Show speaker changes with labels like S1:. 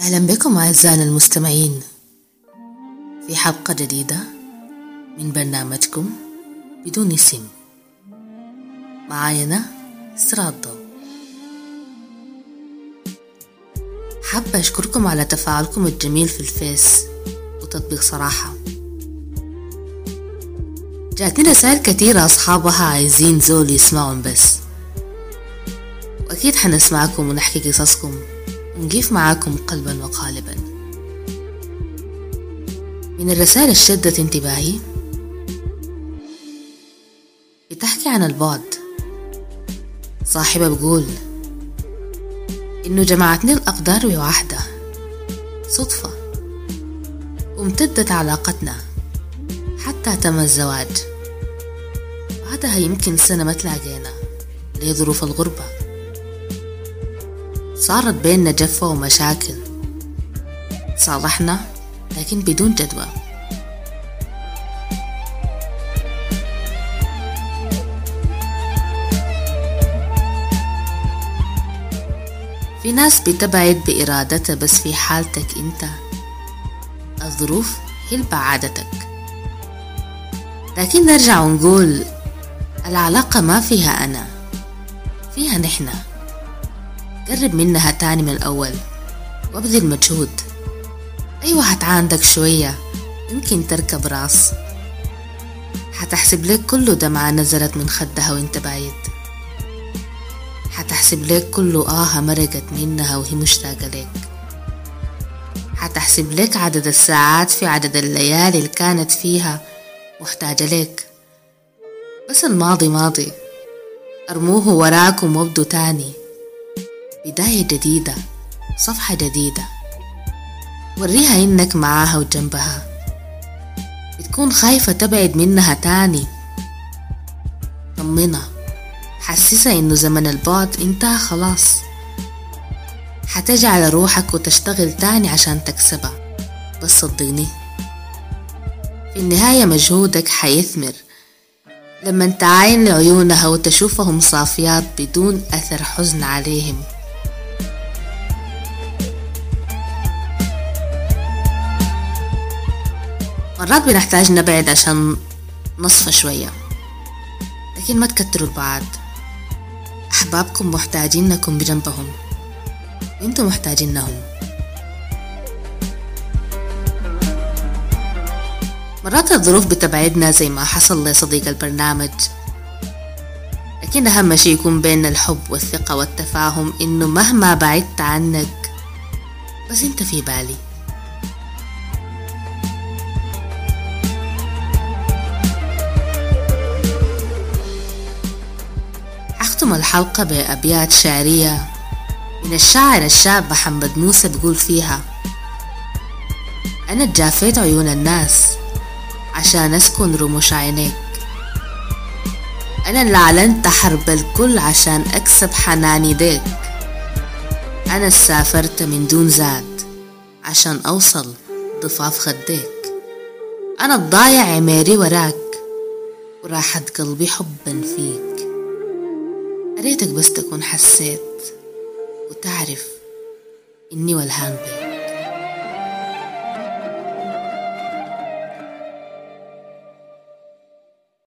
S1: أهلا بكم أعزائنا المستمعين. في حلقة جديدة من برنامجكم بدون اسم. معايا أنا إسراء الضوء. حابة أشكركم على تفاعلكم الجميل في الفيس. وتطبيق صراحة. جاتني رسائل كتيرة أصحابها عايزين زول يسمعهم بس. وأكيد حنسمعكم ونحكي قصصكم. ونجيف معاكم قلبا وقالبا. من الرسائل الشدت انتباهي بتحكي عن البعد. صاحبة بقول إنه جمعتني الأقدار بواحدة صدفة. وامتدت علاقتنا حتى تم الزواج. بعدها يمكن سنة ما تلاقينا. لظروف الغربة؟ صارت بيننا جفة ومشاكل. صالحنا لكن بدون جدوى. في ناس بتبعد بإرادتها بس في حالتك أنت. الظروف هي اللي بعدتك لكن نرجع ونقول العلاقة ما فيها أنا فيها نحنا قرب منها تاني من الأول. وابذل مجهود. أيوة هتعاندك شوية. يمكن تركب راس. حتحسب لك كله دمعة نزلت من خدها وانت بعيد حتحسب لك كله آه مرقت منها وهي مشتاقة لك حتحسب لك عدد الساعات في عدد الليالي اللي كانت فيها محتاجة لك بس الماضي ماضي. أرموه وراكم وابدوا تاني. بداية جديدة صفحة جديدة. وريها إنك معاها وجنبها. بتكون خايفة تبعد منها تاني. طمنها حسسها إنه زمن البعد انتهى خلاص. حتجي على روحك وتشتغل تاني عشان تكسبها. بس صدقني. في النهاية مجهودك حيثمر. لما تعاين لعيونها وتشوفهم صافيات بدون أثر حزن عليهم. مرات بنحتاج نبعد عشان نصفى شوية لكن ما تكتروا البعد أحبابكم محتاجينكم بجنبهم وإنتم محتاجينهم مرات الظروف بتبعدنا زي ما حصل لصديق البرنامج لكن أهم شي يكون بيننا الحب والثقة والتفاهم إنه مهما بعدت عنك بس أنت في بالي. أختم الحلقة بأبيات شعرية من الشاعر الشاب محمد موسى بيقول فيها أنا تجافيت عيون الناس عشان أسكن رموش عينيك. أنا اللي أعلنت حرب الكل عشان أكسب حنان يديك أنا سافرت من دون زاد عشان أوصل ضفاف خديك. أنا الضايع عميري وراك وراحة قلبي حبا فيك. أريتك بس تكون حسيت وتعرف إني والهان بك